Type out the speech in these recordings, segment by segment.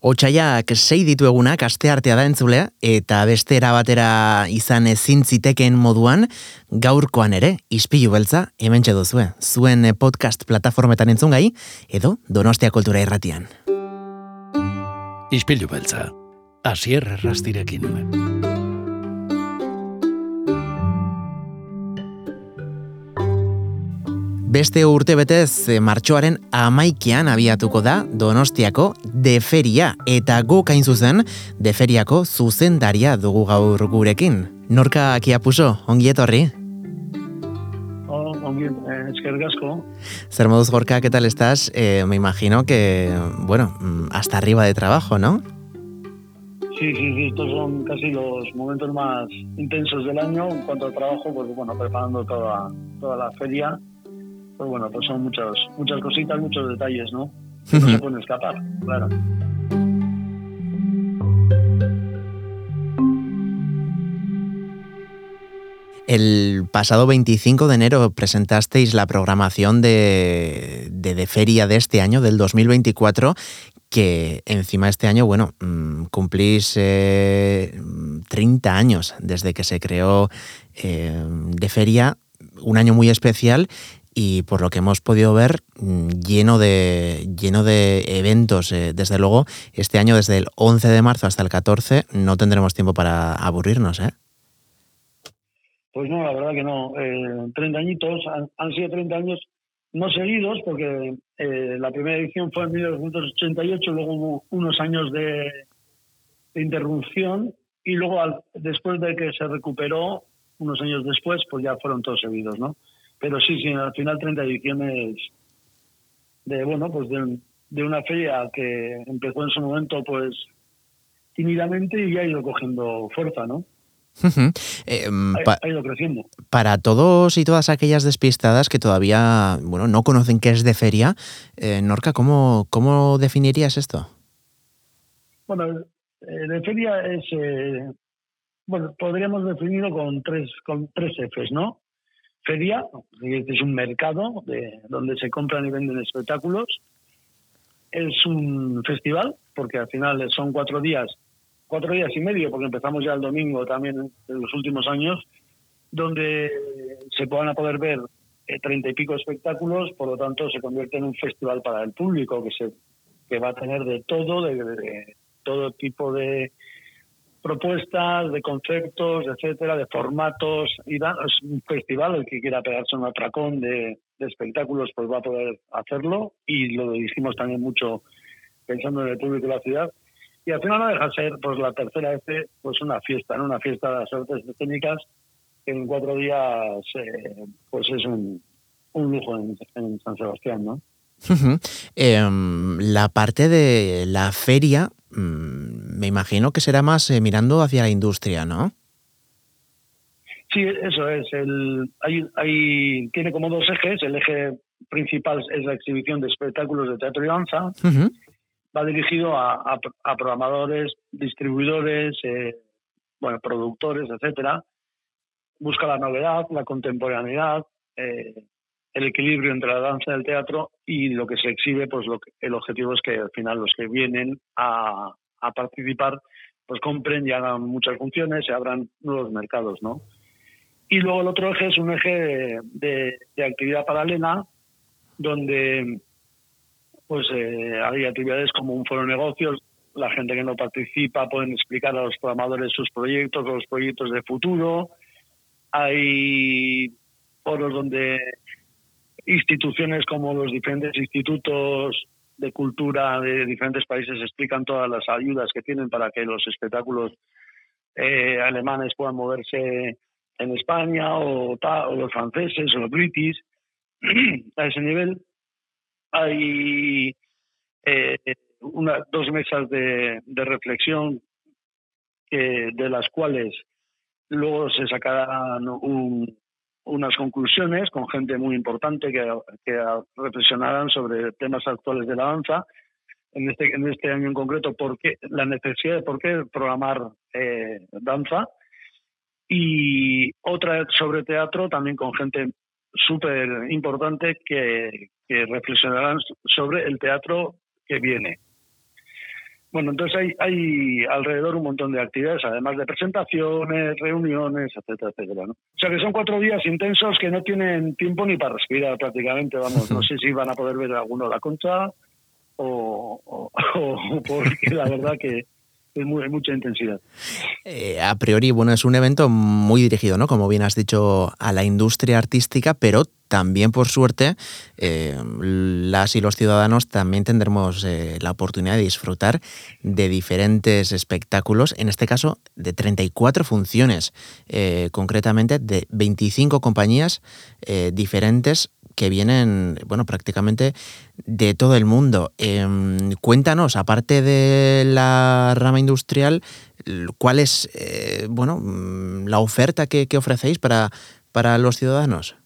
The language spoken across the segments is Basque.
Otsaiak sei ditu egunak aste artea da entzulea eta beste batera izan ezin ziteken moduan gaurkoan ere ispilu beltza hementxe duzue. Zuen podcast plataformetan entzun gai edo Donostia Kultura Irratian. Ispilu beltza. Asier Rastirekin. Beste urte betez eh, martxoaren amaikian abiatuko da Donostiako deferia eta gokain zuzen deferiako zuzendaria dugu gaur gurekin. Norka akiapuso, ongi etorri? Oh, ongi, eh, Zer moduz gorka, ¿qué tal estás? Eh, me imagino que, bueno, mm, hasta arriba de trabajo, ¿no? Sí, sí, sí, estos son casi los momentos más intensos del año en cuanto al trabajo, pues bueno, preparando toda, toda la feria pues bueno, pues son muchas, muchas cositas, muchos detalles, ¿no? no se pueden escapar, claro. El pasado 25 de enero presentasteis la programación de, de, feria de este año, del 2024, que encima este año, bueno, mm, cumplís 30 eh, años desde que se creó eh, de feria, un año muy especial y por lo que hemos podido ver, mm, lleno de, lleno de eventos. Eh, desde luego, este año, desde el 11 de marzo hasta el 14, no tendremos tiempo para aburrirnos, ¿eh? Pues no, la verdad que no. 30 eh, añitos, han, sido 30 años no seguidos, porque eh, la primera edición fue en 1988, luego hubo unos años de, interrupción, y luego después de que se recuperó, unos años después, pues ya fueron todos seguidos, ¿no? Pero sí, sí, al final 30 ediciones de, bueno, pues de, una feria que empezó en su momento, pues, tímidamente y ha ido cogiendo fuerza, ¿no? Em, ha, ido creciendo. Para todos y todas aquellas despistadas que todavía bueno, no conocen qué es de feria, eh, Norca, ¿cómo, ¿cómo definirías esto? Bueno, eh, de feria es, eh, bueno, podríamos definirlo con tres, con tres Fs, ¿no? Feria, es un mercado de, donde se compran y venden espectáculos. Es un festival, porque al final son cuatro días, cuatro días y medio, porque empezamos ya el domingo también en los últimos años, donde se van a poder ver eh, treinta y pico espectáculos, por lo tanto se convierte en un festival para el público que se que va a tener de todo, de todo tipo de, propuestas de conceptos, etcétera, de formatos. Y es un festival, el que quiera pegarse un atracón de, espectáculos, pues va a poder hacerlo. Y lo dijimos también mucho pensando en el público de la ciudad. Y al final no deja ser, pues la tercera vez, pues una fiesta, ¿no? Una fiesta de las artes escénicas que en cuatro días, eh, pues es un, un lujo en, en San Sebastián, ¿no? Em, la parte de la feria, me imagino que será más eh, mirando hacia la industria, ¿no? Sí, eso es. El, hay, hay, tiene como dos ejes. El eje principal es la exhibición de espectáculos de teatro y danza. Va dirigido a, programadores, distribuidores, eh, bueno, productores, etcétera. Busca la novedad, la contemporaneidad, eh, el equilibrio entre la danza y el teatro y lo que se exhibe, pues lo el objetivo es que al final los que vienen a, participar pues compren y hagan muchas funciones, se abran nuevos mercados, ¿no? Y luego el otro eje es un eje de, actividad paralela donde pues eh, hay actividades como un foro de negocios, la gente que no participa pueden explicar a los programadores sus proyectos, los proyectos de futuro. Hay foros donde instituciones como los diferentes institutos de cultura de diferentes países explican todas las ayudas que tienen para que los espectáculos eh, alemanes puedan moverse en España o, los franceses o los british a ese nivel. Hay eh, una, dos mesas de, de reflexión que, de las cuales luego se sacarán un, unas conclusiones con gente muy importante que, reflexionarán sobre temas actuales de la danza. En este, en este año en concreto, por qué, la necesidad de por qué programar eh, danza. Y otra sobre teatro, también con gente súper importante que reflexionarán sobre el teatro que viene. Bueno, entonces hay, hay alrededor un montón de actividades, además de presentaciones, reuniones, etcétera, etcétera. ¿no? O sea que son cuatro días intensos que no tienen tiempo ni para respirar prácticamente. Vamos, no sé si van a poder ver alguno la concha o, o porque la verdad que es mucha intensidad. Eh, a priori, bueno, es un evento muy dirigido, ¿no? Como bien has dicho, a la industria artística, pero también, por suerte, eh, las y los ciudadanos también tendremos eh, la oportunidad de disfrutar de diferentes espectáculos, en este caso de 34 funciones, concretamente de 25 compañías diferentes que vienen, bueno, prácticamente de todo el mundo. Em, cuéntanos, aparte de la rama industrial, ¿cuál es, eh, bueno, mm, la oferta que, ofrecéis para, para los ciudadanos?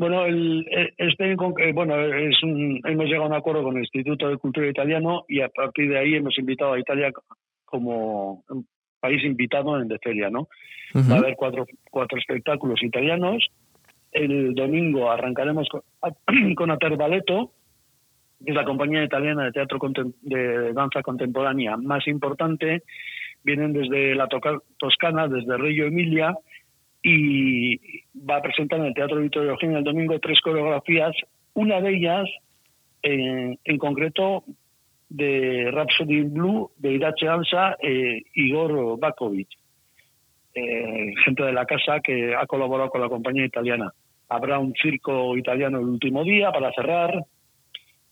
Bueno, el, este, bueno, es un, hemos llegado a un acuerdo con el Instituto de Cultura Italiano y a partir de ahí hemos invitado a Italia como país invitado en de feria, ¿no? Va a haber cuatro, cuatro espectáculos italianos el domingo arrancaremos con, con Aterbaleto, que es la compañía italiana de teatro de danza contemporánea más importante. Vienen desde la Toscana, desde Reggio Emilia, y va a presentar en el Teatro Vittorio Eugenia el domingo tres coreografías, una de ellas en, concreto de Rhapsody Blue de Irache Ansa e Igor Bakovic. Eh, gente de la casa que ha colaborado con la compañía italiana. Habrá un circo italiano el último día para cerrar.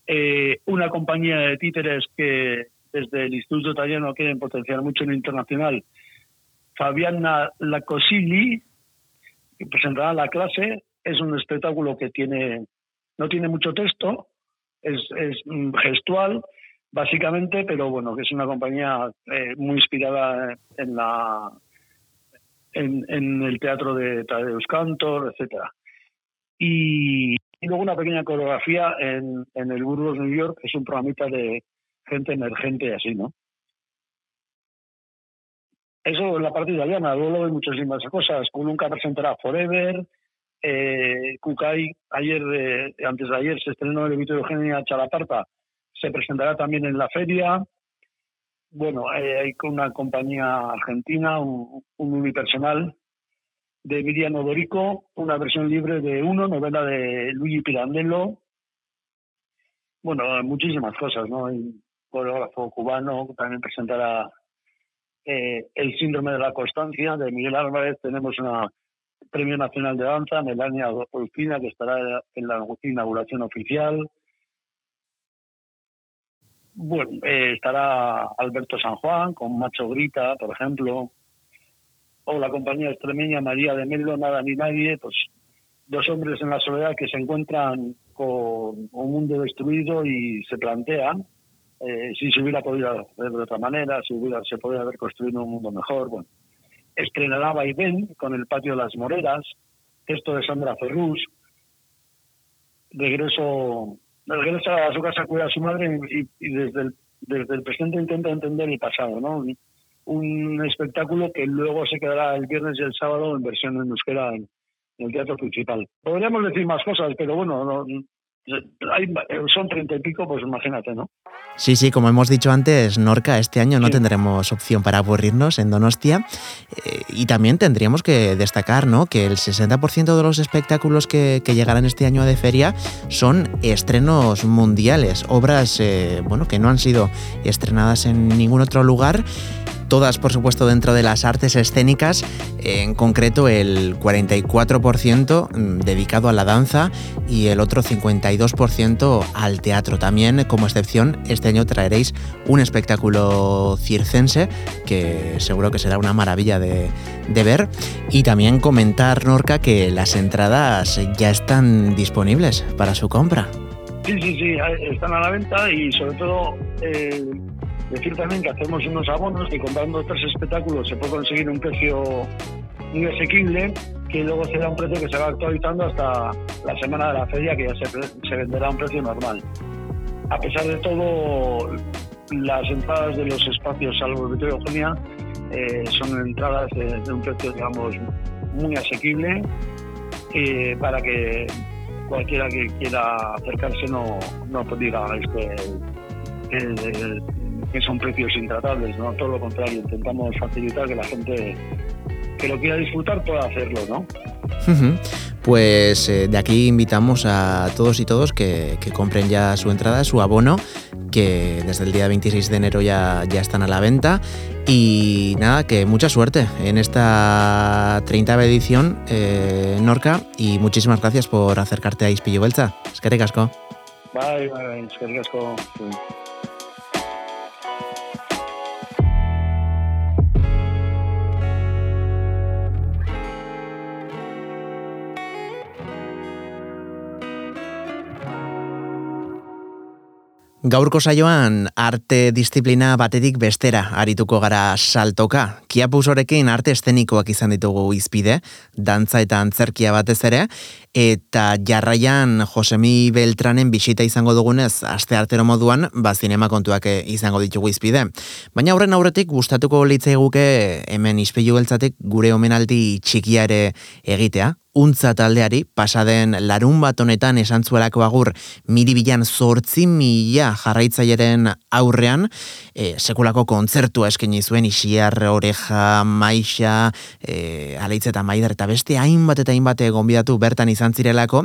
Eh, una compañía de títeres que desde el Instituto Italiano quieren potenciar mucho en lo internacional. Fabiana Lacosilli, que presentará la clase. Es un espectáculo que tiene no tiene mucho texto, es, es gestual, básicamente, pero bueno, que es una compañía eh, muy inspirada en la en, el teatro de Tadeusz Cantor, etcétera. Y, luego una pequeña coreografía en, en el Burgos New York, que es un programita de gente emergente así, ¿no? Eso es la parte italiana, luego hay muchísimas cosas. Nunca presentará Forever, eh, ayer, eh, antes de ayer se estrenó el Vito Eugenia Chalaparta, se presentará también en la feria. Bueno, eh, hay una compañía argentina, un, unipersonal de Miriam Odorico, una versión libre de Uno, novela de Luigi Pirandello. Bueno, muchísimas cosas, ¿no? Hay un coreógrafo cubano también presentará eh, El síndrome de la constancia de Miguel Álvarez. Tenemos una Premio Nacional de Danza, Melania Dolfina, que estará en la inauguración oficial. Bueno, eh, estará Alberto San Juan con Macho Grita, por ejemplo, o la compañía extremeña María de Melo, Nada ni Nadie, pues dos hombres en la soledad que se encuentran con un mundo destruido y se plantean eh, si se hubiera podido hacer de otra manera, si hubiera, se podría haber construido un mundo mejor. Bueno, estrenará Vaivén con el patio de las Moreras, esto de Sandra Ferrus, regreso regresa a su casa a cuidar a su madre y, desde, el, desde el presente intenta entender el pasado, ¿no? Un, espectáculo que luego se quedará el viernes y el sábado en versión en euskera en, en el teatro principal. Podríamos decir más cosas, pero bueno, no, son treinta y pico, pues imagínate, ¿no? Sí, sí, como hemos dicho antes, Norca, este año no tendremos opción para aburrirnos en Donostia eh, y también tendríamos que destacar ¿no? que el 60% de los espectáculos que, llegarán este año de feria son estrenos mundiales, obras eh, bueno, que no han sido estrenadas en ningún otro lugar todas por supuesto dentro de las artes escénicas, en concreto el 44% mm, dedicado a la danza y el otro 52% al teatro. También como excepción este año traeréis un espectáculo circense que seguro que será una maravilla de, ver y también comentar Norca que las entradas ya están disponibles para su compra. Sí, sí, sí, están a la venta y sobre todo eh, Decir también que hacemos unos abonos y comprando tres espectáculos se puede conseguir un precio muy asequible que luego será un precio que se va actualizando hasta la semana de la feria que ya se, venderá a un precio normal. A pesar de todo, las entradas de los espacios, salvo el Eugenia, eh, son entradas de, un precio, digamos, muy asequible eh, para que cualquiera que quiera acercarse no, no diga este, que son precios intratables, ¿no? Todo lo contrario, intentamos facilitar que la gente que lo quiera disfrutar pueda hacerlo, ¿no? Pues eh, de aquí invitamos a todos y todos que, compren ya su entrada, su abono, que desde el día 26 de enero ya, ya están a la venta. Y nada, que mucha suerte en esta 30 edición, eh, Norca, y muchísimas gracias por acercarte a Ispillo Belza. Es que te casco. Bye, bye, es que casco. Gaurko saioan arte disiplina batetik bestera arituko gara saltoka. Kiapusorekin arte estenikoak izan ditugu izpide, dantza eta antzerkia batez ere, eta jarraian Josemi Beltranen bisita izango dugunez, aste artero moduan, ba zinema kontuak izango ditugu izpide. Baina aurren aurretik gustatuko litzai guke hemen izpilu beltzatik gure omenaldi txikia ere egitea, untza taldeari, pasaden larun bat honetan esan zuelako agur miribilan zortzi mila jarraitzaileren aurrean, e, sekulako kontzertua eskeni zuen isiar, oreja, maixa, e, aleitz eta maidar, eta beste hainbat eta hainbat gonbidatu bertan izan zirelako,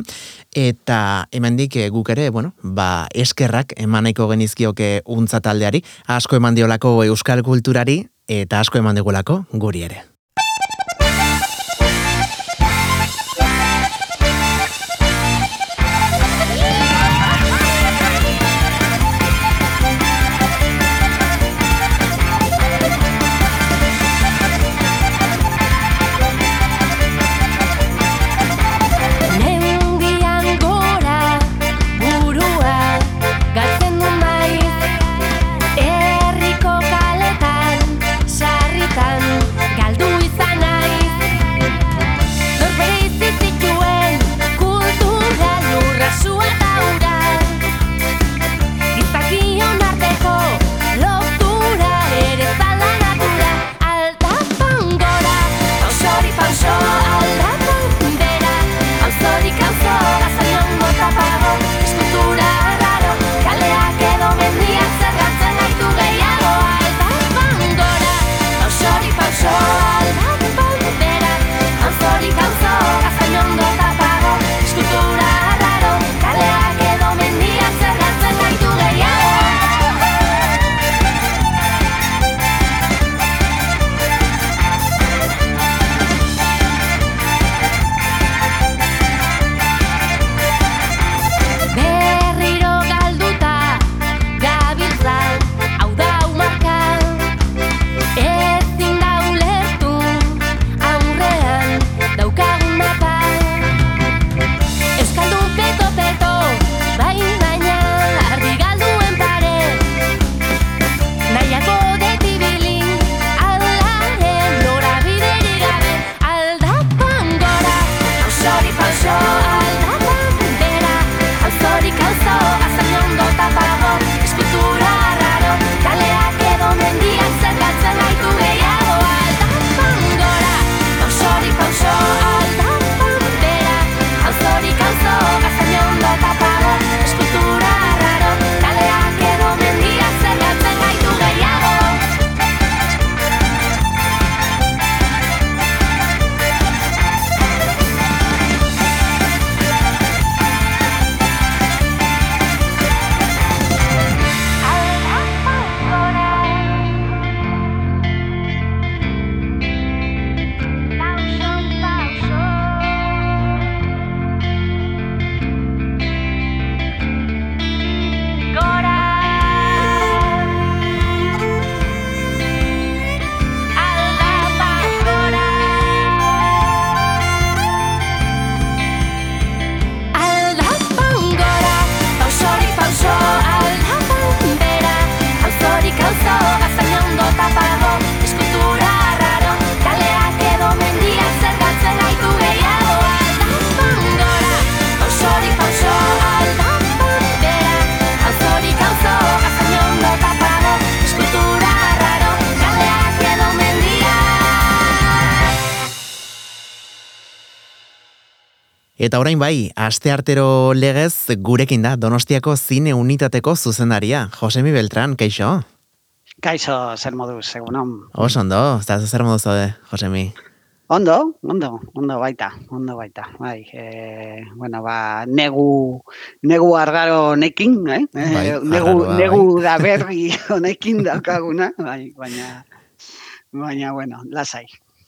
eta hemendik e, guk ere, bueno, ba, eskerrak emanaiko genizkioke untza taldeari, asko eman diolako euskal kulturari, eta asko eman digulako guri ere. Eta orain bai, aste artero legez gurekin da Donostiako zine unitateko zuzendaria, Josemi Beltran, keixo? Kaixo, zer moduz, egunon. Oso ondo, ez zer moduz zaude, Josemi? Ondo, ondo, ondo baita, ondo baita. Bai, e, bueno, ba, negu, negu argaro nekin, eh? Bai, eh, negu, argaroa, negu bai. da berri honekin daukaguna, bai, baina, baina, bueno, lasai.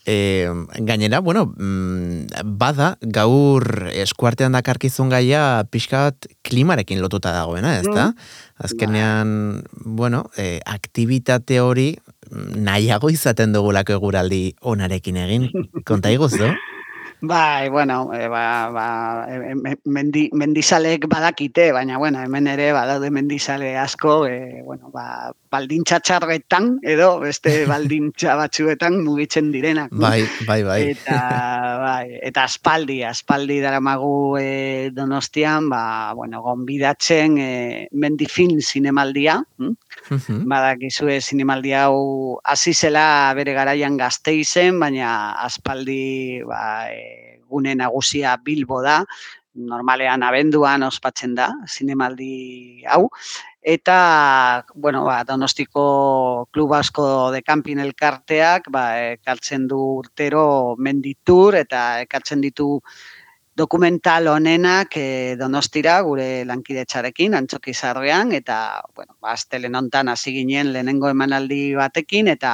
E, gainera, bueno, mm, bada, gaur eskuartean dakarkizun gaia pixkat klimarekin lotuta dagoena, ez da? Mm. Azkenean, bueno, e, aktivitate hori nahiago izaten dugulako eguraldi onarekin egin. Konta iguztu? Bai, bueno, e, ba, ba, mendi, mendizalek badakite, baina, bueno, hemen ere badaude mendizale asko, e, bueno, ba, baldintza txarretan, edo beste baldintza batzuetan mugitzen direnak. Bai, bai, bai. Eta, bai, eta aspaldi, aspaldi daramagu e, donostian, ba, bueno, gonbidatzen e, mendifin zinemaldia, hm? badakizue zinemaldi hau hasi zela bere garaian gazte izen, baina aspaldi ba, e, gune nagusia bilbo da, normalean abenduan ospatzen da, zinemaldi hau, eta, bueno, ba, donostiko klub asko de camping elkarteak, ba, ekartzen du urtero menditur, eta ekartzen ditu dokumental honenak e, donostira gure lankidetzarekin antzoki zarrean eta bueno, ba, astelen hontan hasi ginen lehenengo emanaldi batekin eta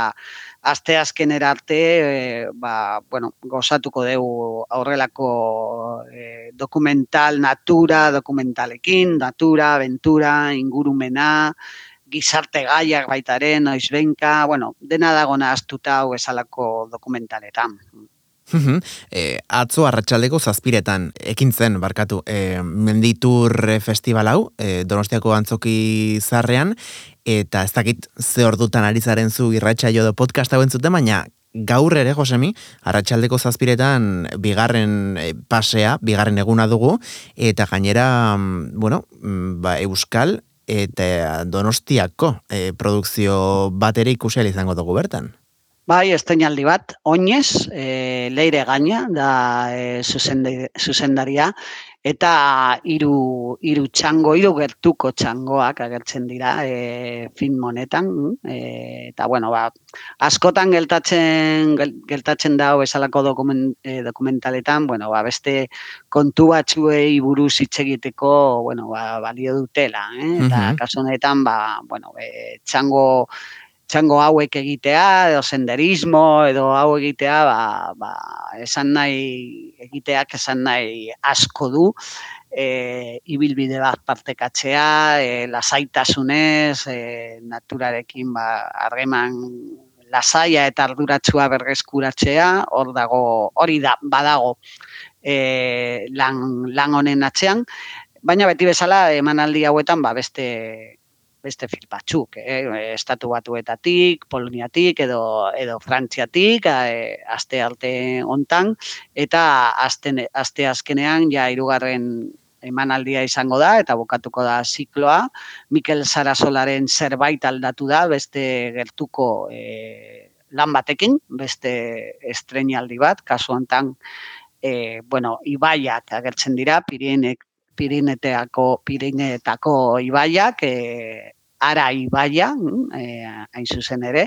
aste azken arte e, ba, bueno, gozatuko dugu aurrelako e, dokumental natura, dokumentalekin, natura, aventura, ingurumena, gizarte gaiak baitaren, oizbenka, bueno, dena dagona astuta hau esalako dokumentaletan e, atzo arratsaldeko zazpiretan ekin zen barkatu e, menditur festival hau e, donostiako antzoki zarrean eta ez dakit ze ordutan ari zaren zu irratxa jo do podcast hauen zuten baina gaur ere Josemi arratsaldeko zazpiretan bigarren pasea bigarren eguna dugu eta gainera mm, bueno mm, ba, euskal eta donostiako e, produkzio batera ikusi izango dugu bertan Bai, esteinaldi bat, oinez, e, leire gaina, da e, zuzendaria, eta hiru hiru txango, hiru gertuko txangoak agertzen dira e, film honetan, e, eta bueno, ba, askotan geltatzen geltatzen da esalako dokument, e, dokumentaletan, bueno, ba, beste kontu batzuei buruz hitz egiteko, bueno, ba, balio dutela, eh? eta uh kasu honetan, ba, bueno, e, txango txango hauek egitea, edo senderismo, edo hau egitea, ba, ba, esan nahi, egiteak esan nahi asko du, e, ibilbide bat partekatzea, e, lasaitasunez, e, naturarekin ba, harreman lasaia eta arduratsua berreskuratzea, hor dago, hori da, badago e, lan, lan honen atzean, baina beti bezala emanaldi hauetan ba, beste beste fil batzuk, eh? estatu batuetatik, Poloniatik edo edo Frantziatik, eh, aste arte hontan eta aste aste azkenean ja hirugarren emanaldia izango da eta bukatuko da zikloa. Mikel Sarasolaren zerbait aldatu da beste gertuko eh, lan batekin, beste estrenaldi bat, kasu hontan eh, bueno, ibaiak agertzen dira, Pirinek Pirineteako Pirineetako ibaiak e, ara ibaia, e, hain zuzen ere,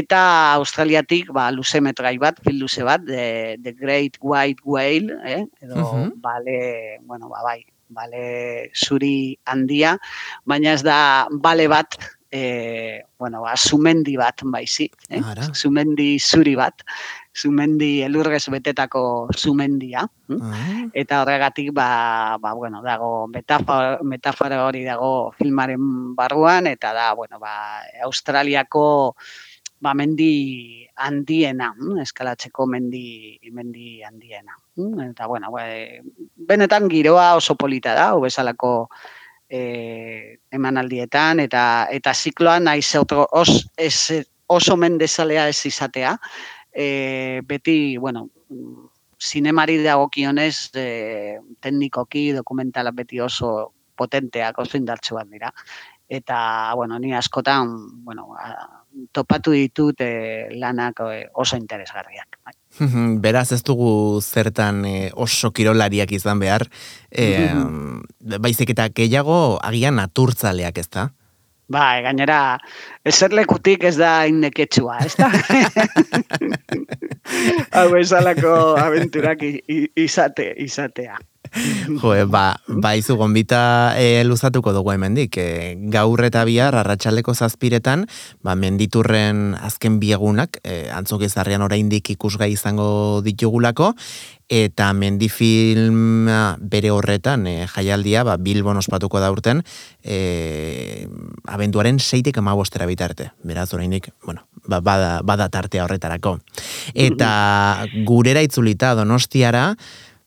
eta Australiatik ba, luze metrai bat, fil luze bat, The, the Great White Whale, eh? edo uh -huh. bale, bueno, ba, bai, bale zuri handia, baina ez da bale bat e, bueno, ba, sumendi bat baizik, eh? sumendi zuri bat, sumendi elurrez betetako sumendia. Hm? Ah. Eta horregatik, ba, ba, bueno, dago metafora, metafora hori dago filmaren barruan, eta da, bueno, ba, Australiako ba, mendi handiena, hm? eskalatzeko mendi, mendi handiena. Hm? Eta, bueno, ba, benetan giroa oso polita da, obesalako e, emanaldietan eta eta zikloan naiz os, es, oso mendezalea ez izatea. E, beti, bueno, zinemari dagokionez e, teknikoki dokumentala beti oso potenteak, oso indartsuak dira. Eta, bueno, ni askotan, bueno, topatu ditut e, lanak oso interesgarriak. Bai. Beraz ez dugu zertan oso kirolariak izan behar, e, baizik eta gehiago agian naturtzaleak ez da? Bai, gainera, ezer lekutik ez da inneketsua, ez da? Hau esalako aventurak izate, izatea. Jo, ba, ba izu gonbita e, luzatuko dugu hemendik. E, gaur eta bihar, arratsaldeko zazpiretan, ba, menditurren azken biegunak, e, antzok ezarrian oraindik ikusgai izango ditugulako, eta mendifilm bere horretan e, jaialdia, ba, Bilbon ospatuko da urten, e, abenduaren seitek amabostera bitarte. Beraz, oraindik, bueno, ba, bada, bada tartea horretarako. Eta gurera itzulita donostiara,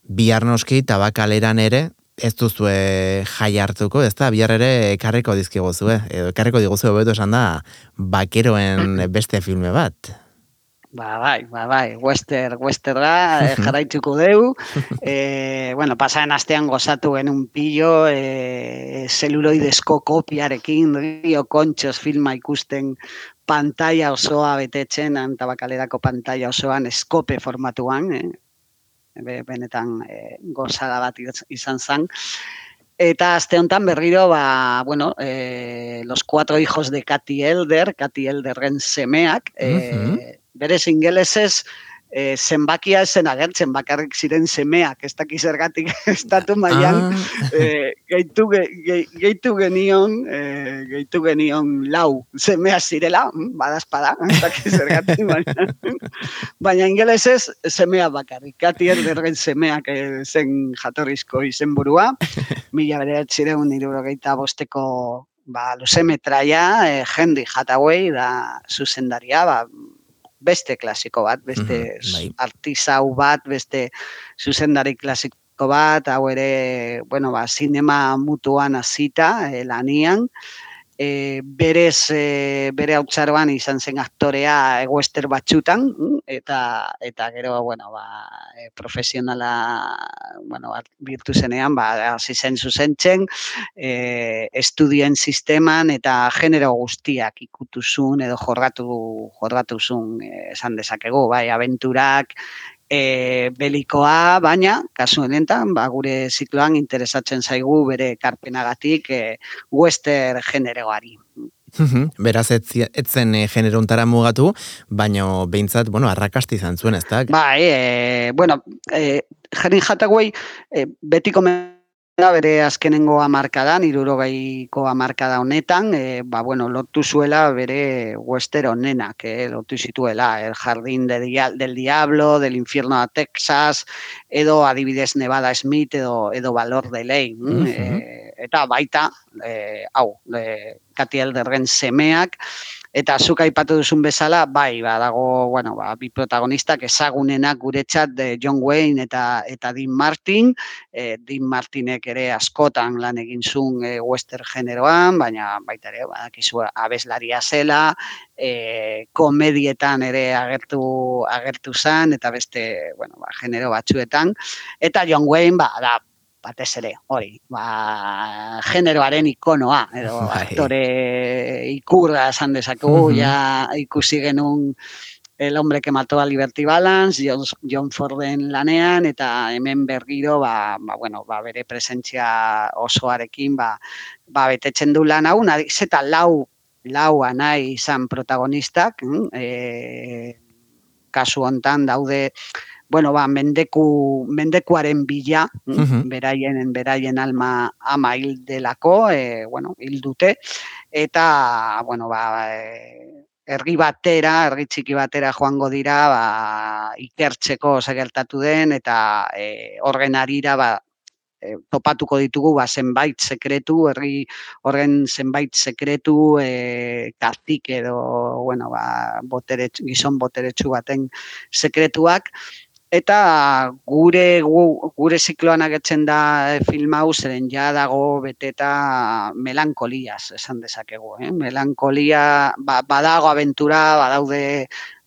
bihar noski tabakaleran ere ez duzue jai hartuko, ez da, bihar ere ekarreko dizkigo zue, edo ekarreko diguzu beto esan da, bakeroen beste filme bat. Ba, bai, ba, bai, wester, wester da, eh, jarraituko deu. E, bueno, pasaren astean gozatu genuen pillo, e, zeluloidezko kopiarekin, rio kontxos filma ikusten pantalla osoa betetzen, antabakalerako pantalla osoan, eskope formatuan, eh? Benetan e, gozada bat izan zen. Eta aste honetan berriro, ba, bueno, e, los cuatro hijos de Katy Elder, Katy Elderren semeak, uh -huh. e, berez ingelesez, e, zenbakia zen agertzen bakarrik ziren semeak, ez dakiz ergatik estatu maian, ah. e, gehitu, ge, genion, e, gehitu genion lau semea zirela, mm, badazpada, ez dakiz ergatik, baina, baina ingelesez semea bakarrik, kati erdergen semeak e, zen jatorrizko izen burua, mila bere ziren irurogeita bosteko ba, luze metraia, e, jendi jatauei da zuzendaria, ba, beste klasiko bat, beste mm -hmm, artisau bat, beste zuzendari klasiko bat, hau ere, bueno, ba, sinema mutuan azita, e, lanian, e, berez e, bere hautsaroan izan zen aktorea eguester batxutan eta eta gero bueno ba e, profesionala bueno birtu zenean ba hasi zen zuzentzen e, estudien sisteman eta genero guztiak ikutuzun edo jorgatu jorgatuzun e, esan dezakegu bai aventurak e, belikoa, baina, kasu honetan, ba, gure zikloan interesatzen zaigu bere karpenagatik e, wester generoari. Beraz, etzen e, generontara mugatu, baina behintzat, bueno, arrakasti izan zuen, ez da? Bai, e, bueno, e, Jerin Jataguei, e, betiko bere azkenengo amarkadan, irurogeiko amarkada honetan, e, ba, bueno, lotu zuela bere wester honenak, e, lotu zituela, el jardín de del diablo, del infierno de Texas, edo adibidez Nevada Smith, edo, edo valor de ley. Mm, e, eta baita, e, hau, e, katiel derren semeak, Eta zuk aipatu duzun bezala, bai, ba, dago, bueno, ba, bi protagonistak ezagunenak guretzat de John Wayne eta eta Dean Martin. E, Dean Martinek ere askotan lan egin zuen e, western generoan, baina baita ere, badakizu abeslaria zela, e, komedietan ere agertu agertu zan, eta beste, bueno, ba, genero batzuetan. Eta John Wayne, ba, da, batez ere, hori, ba, generoaren ikonoa, edo bai. aktore ikurra esan dezakegu, ja ikusi genuen el hombre que mató a Liberty Balance, John, John Forden lanean, eta hemen bergiro, ba, ba, bueno, ba, bere presentzia osoarekin, ba, ba, betetzen du lan hau, zeta lau, lau anai izan protagonistak, e, kasu hontan daude, bueno, ba, mendeku, mendekuaren bila, beraien, beraien alma ama hil delako, e, bueno, hil dute, eta, bueno, ba, e, ergi batera, ergi txiki batera joango dira, ba, ikertzeko segertatu den, eta e, orgen arira, ba, e, topatuko ditugu ba, zenbait sekretu, herri horren zenbait sekretu, e, kartik edo, bueno, ba, botere, gizon boteretsu baten sekretuak, Eta gure gure zikloan agertzen da e, film hau zeren ja dago beteta melankoliaz esan dezakegu, eh? Melankolia ba, badago aventura, badaude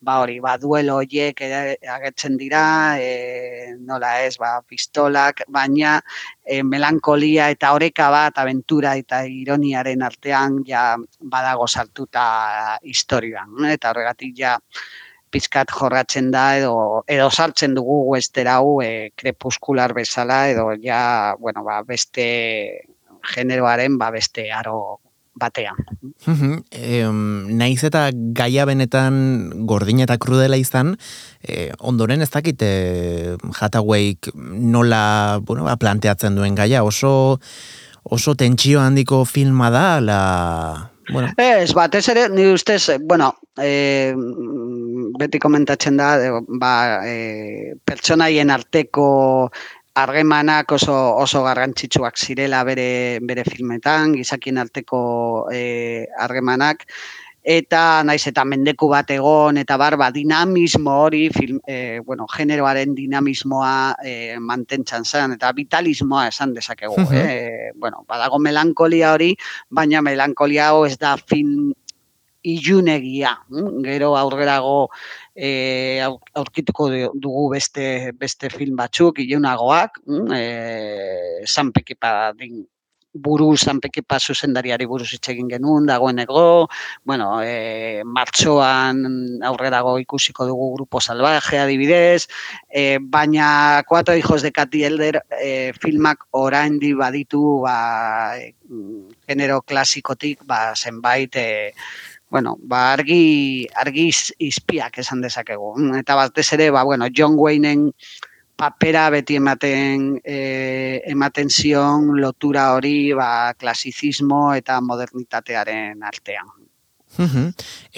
ba hori, ba duelo hoiek agertzen dira, e, nola ez, ba pistolak, baina e, melankolia eta oreka bat aventura eta ironiaren artean ja badago sartuta historian, eh? eta horregatik ja pizkat jorratzen da edo edo sartzen dugu wester hau e, krepuskular bezala edo ja bueno ba beste generoaren ba beste aro batean. e, naiz eta gaia benetan gordin eta krudela izan, e, ondoren ez dakite jataueik nola bueno, ba, planteatzen duen gaia, oso oso tentsio handiko filma da, la... Bueno. Ez, batez ere, ni ustez, bueno, e, beti komentatzen da, ba, e, pertsonaien arteko argemanak oso oso garrantzitsuak zirela bere bere filmetan, gizakien arteko eh argemanak eta naiz eta mendeku bat egon eta barba dinamismo hori film, e, bueno, generoaren dinamismoa e, mantentzan zen eta vitalismoa esan dezakegu. Uh eh? bueno, badago melankolia hori, baina melankolia hau ez da fin ilunegia. Hm? Gero aurrerago e, aurkituko dugu beste beste film batzuk ilunagoak, hm? e, San Pekipa din buru zanpekepa zuzendariari buruz hitz egin genuen dagoeneko, bueno, e, martxoan aurrerago ikusiko dugu grupo salvaje adibidez, e, baina Cuatro hijos de Katy Elder e, filmak oraindi baditu ba, e, genero klasikotik ba, zenbait e, bueno, ba, argi, argi izpiak esan dezakegu. Eta batez ere, ba, bueno, John Wayneen papera beti ematen e, ematen zion lotura hori ba, klasizismo eta modernitatearen artean.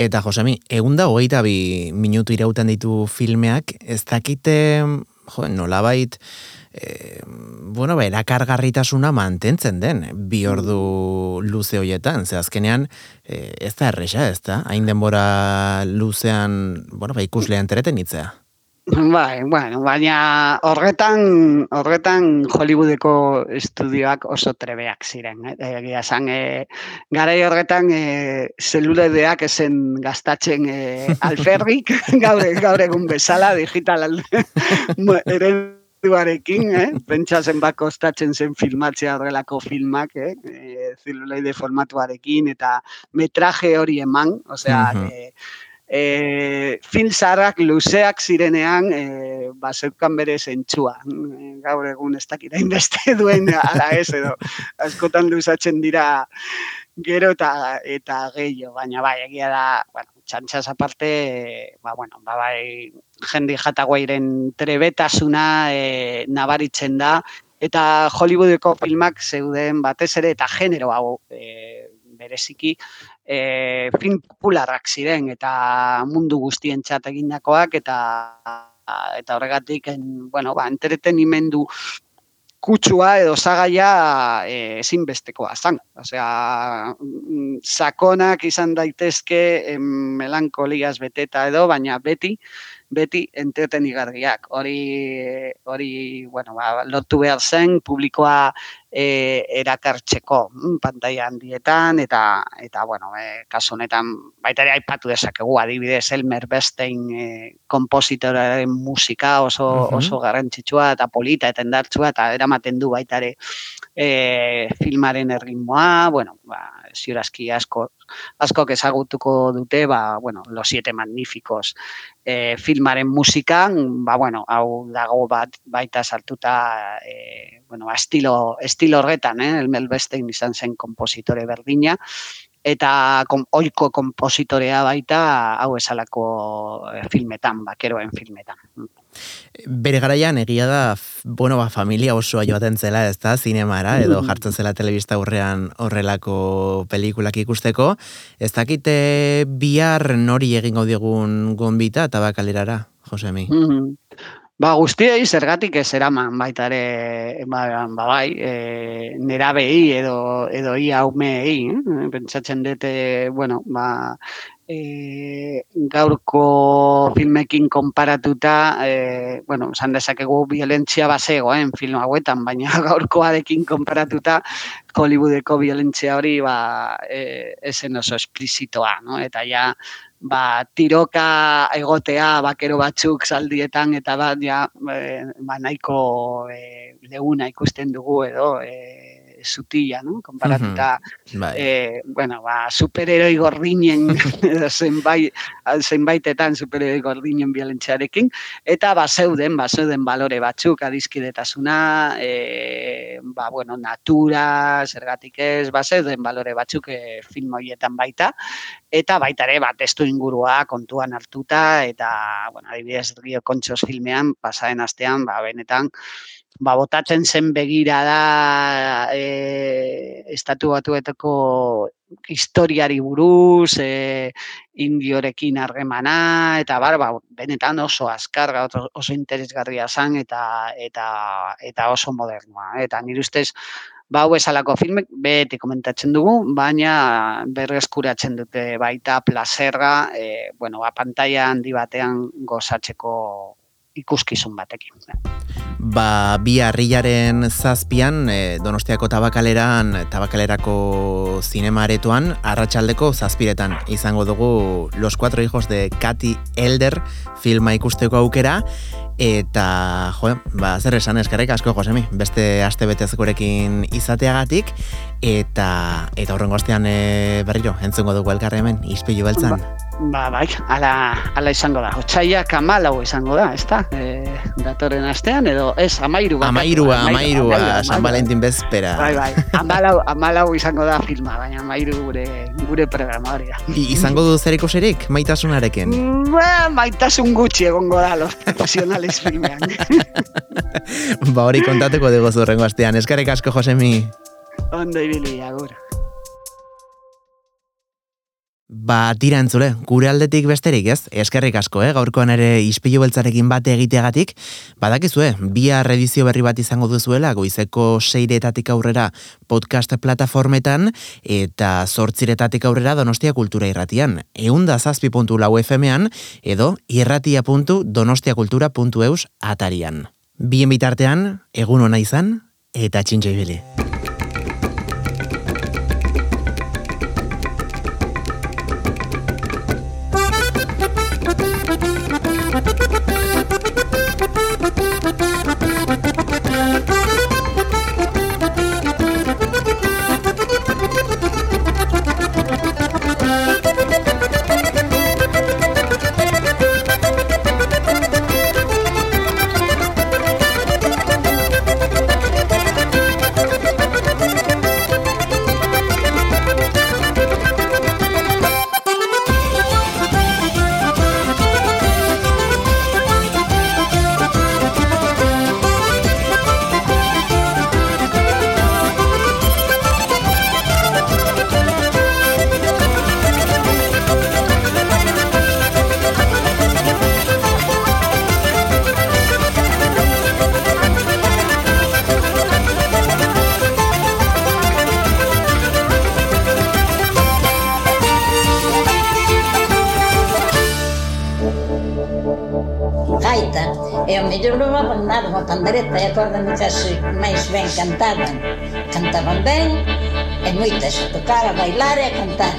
Eta Josemi, egun da hogeita bi minutu irauten ditu filmeak, ez dakite, jo, nolabait, e, bueno, ba, erakargarritasuna mantentzen den, bi ordu luze hoietan, ze azkenean, e, ez da erresa, ez da? Hain denbora luzean, bueno, ba, ikuslean tereten itzea. Bai, bueno, baina horretan, horretan Hollywoodeko estudioak oso trebeak ziren. Eh? Egia esan, e, garai horretan e, zeluledeak esen gastatzen e, alferrik, gaur, gaur egun bezala, digital ereduarekin, eh? pentsa zen bako ostatzen zen filmatzea horrelako filmak, eh? e, zeluleide formatuarekin, eta metraje hori eman, osea, uh e, film zarrak luzeak zirenean e, ba, zeukan bere zentsua. Gaur egun ez dakit beste duen ala ez edo askotan luzatzen dira gero eta eta gehiago, baina bai, egia da, bueno, txantxas aparte, ba, bueno, ba, bai, jendi jatagoairen trebetasuna e, nabaritzen da, eta Hollywoodeko filmak zeuden batez ere, eta genero hau e, bereziki, e, film popularrak ziren eta mundu guztientzat egindakoak eta eta horregatik en, bueno, ba, entretenimendu kutsua edo zagaia e, ezinbestekoa zan. Osea, mm, sakonak izan daitezke melankoliaz beteta edo, baina beti beti entretenigarriak. Hori hori, bueno, ba, lotu behar zen publikoa e, erakartzeko mm, pantaila handietan eta eta bueno, e, kasu honetan baita ere aipatu dezakegu adibidez Elmer Bestein e, konpositoraren musika oso oso garrantzitsua eta polita eta endartsua eta eramaten du baita ere e, filmaren erritmoa, bueno, ba, ziurazki asko, asko ezagutuko dute, ba, bueno, Los Siete Magníficos e, filmaren musikan, ba, bueno, hau dago bat baita sartuta e, bueno, ba, estilo, estilo horretan, eh? el Melbestein izan zen kompositore berdina, eta kom, oiko kompositorea baita hau esalako filmetan, bakeroen filmetan. Bere garaian egia da, bueno, ba, familia osoa joaten zela, ez da, zinemara, edo mm. jartzen zela telebista aurrean horrelako pelikulak ikusteko. Ez dakite bihar nori egingo digun gonbita eta bakalerara, Josemi? Mm -hmm. Ba, guztiei zergatik ez eraman baita ere, ba, ba bai, e, nera behi edo, edo ia umei, eh? pentsatzen dute, bueno, ba, e, gaurko filmekin konparatuta, e, bueno, esan dezakegu violentzia basegoen film hauetan, baina gaurkoarekin konparatuta, Hollywoodeko violentzia hori ba, e, esen oso esplizitoa, no? eta ja, ba, tiroka egotea bakero batzuk zaldietan eta bat ja, e, ba, nahiko e, leuna ikusten dugu edo e, zutila, no? Komparatuta, mm -hmm. bueno, ba, superheroi gordinen, zenbait, zenbaitetan superheroi gordinen biolentziarekin, eta ba, zeuden, ba, zeuden balore batzuk, adizkidetasuna, e, ba, bueno, natura, zergatik ez, ba, zeuden balore batzuk e, film horietan baita, eta baita ere, ba, testu ingurua kontuan hartuta, eta, bueno, adibidez, Rio Kontxos filmean, pasaren astean, ba, benetan, ba, botatzen zen begira da e, estatu batuetako historiari buruz, e, indiorekin harremana, eta bar, ba, benetan oso azkar, oso interesgarria zan, eta, eta, eta oso modernoa. Eta nire ustez, ba, hau esalako filmek beti komentatzen dugu, baina berreskuratzen dute baita plazerra, e, bueno, ba, pantalla handi batean gozatzeko ikuskizun batekin. Ba, bi harriaren zazpian, e, donostiako tabakaleran, tabakalerako zinema aretoan, arratsaldeko zazpiretan izango dugu Los Cuatro Hijos de Katy Elder filma ikusteko aukera, eta, jo, ba, zer esan eskarek asko, Josemi, beste aste betez gurekin izateagatik, eta eta horrengo astean e, berriro, entzungo dugu elkarre hemen, izpilu beltzan. Ba, ba, bai, ala, ala izango da. Otsaia kamalau izango da, ez da? E, datoren astean, edo, ez, amairu. Amairua, amairua, San Valentin bezpera. Bai, bai, amalau, amalau izango da filma, baina amairu gure, gure programa hori da. izango du zer ikusirik, maitasunarekin? Ba, maitasun gutxi egongo da, los profesionales filmean. ba, hori kontateko dugu zurrengo astean. Eskarek asko, Josemi. Ondo ibili, agur. Ba, tira entzule, gure aldetik besterik ez, eskerrik asko, eh? gaurkoan ere ispilu beltzarekin bate egiteagatik, badakizue, bia redizio berri bat izango duzuela, goizeko seiretatik aurrera podcast plataformetan, eta zortziretatik aurrera donostia kultura irratian, eunda zazpi.lau FM-an, edo irratia.donostiakultura.eus atarian. Bien bitartean, egun hona izan, eta nada unha pandereta e acórdame que así máis ben cantaban. Cantaban ben e moitas a tocar, a bailar e a cantar.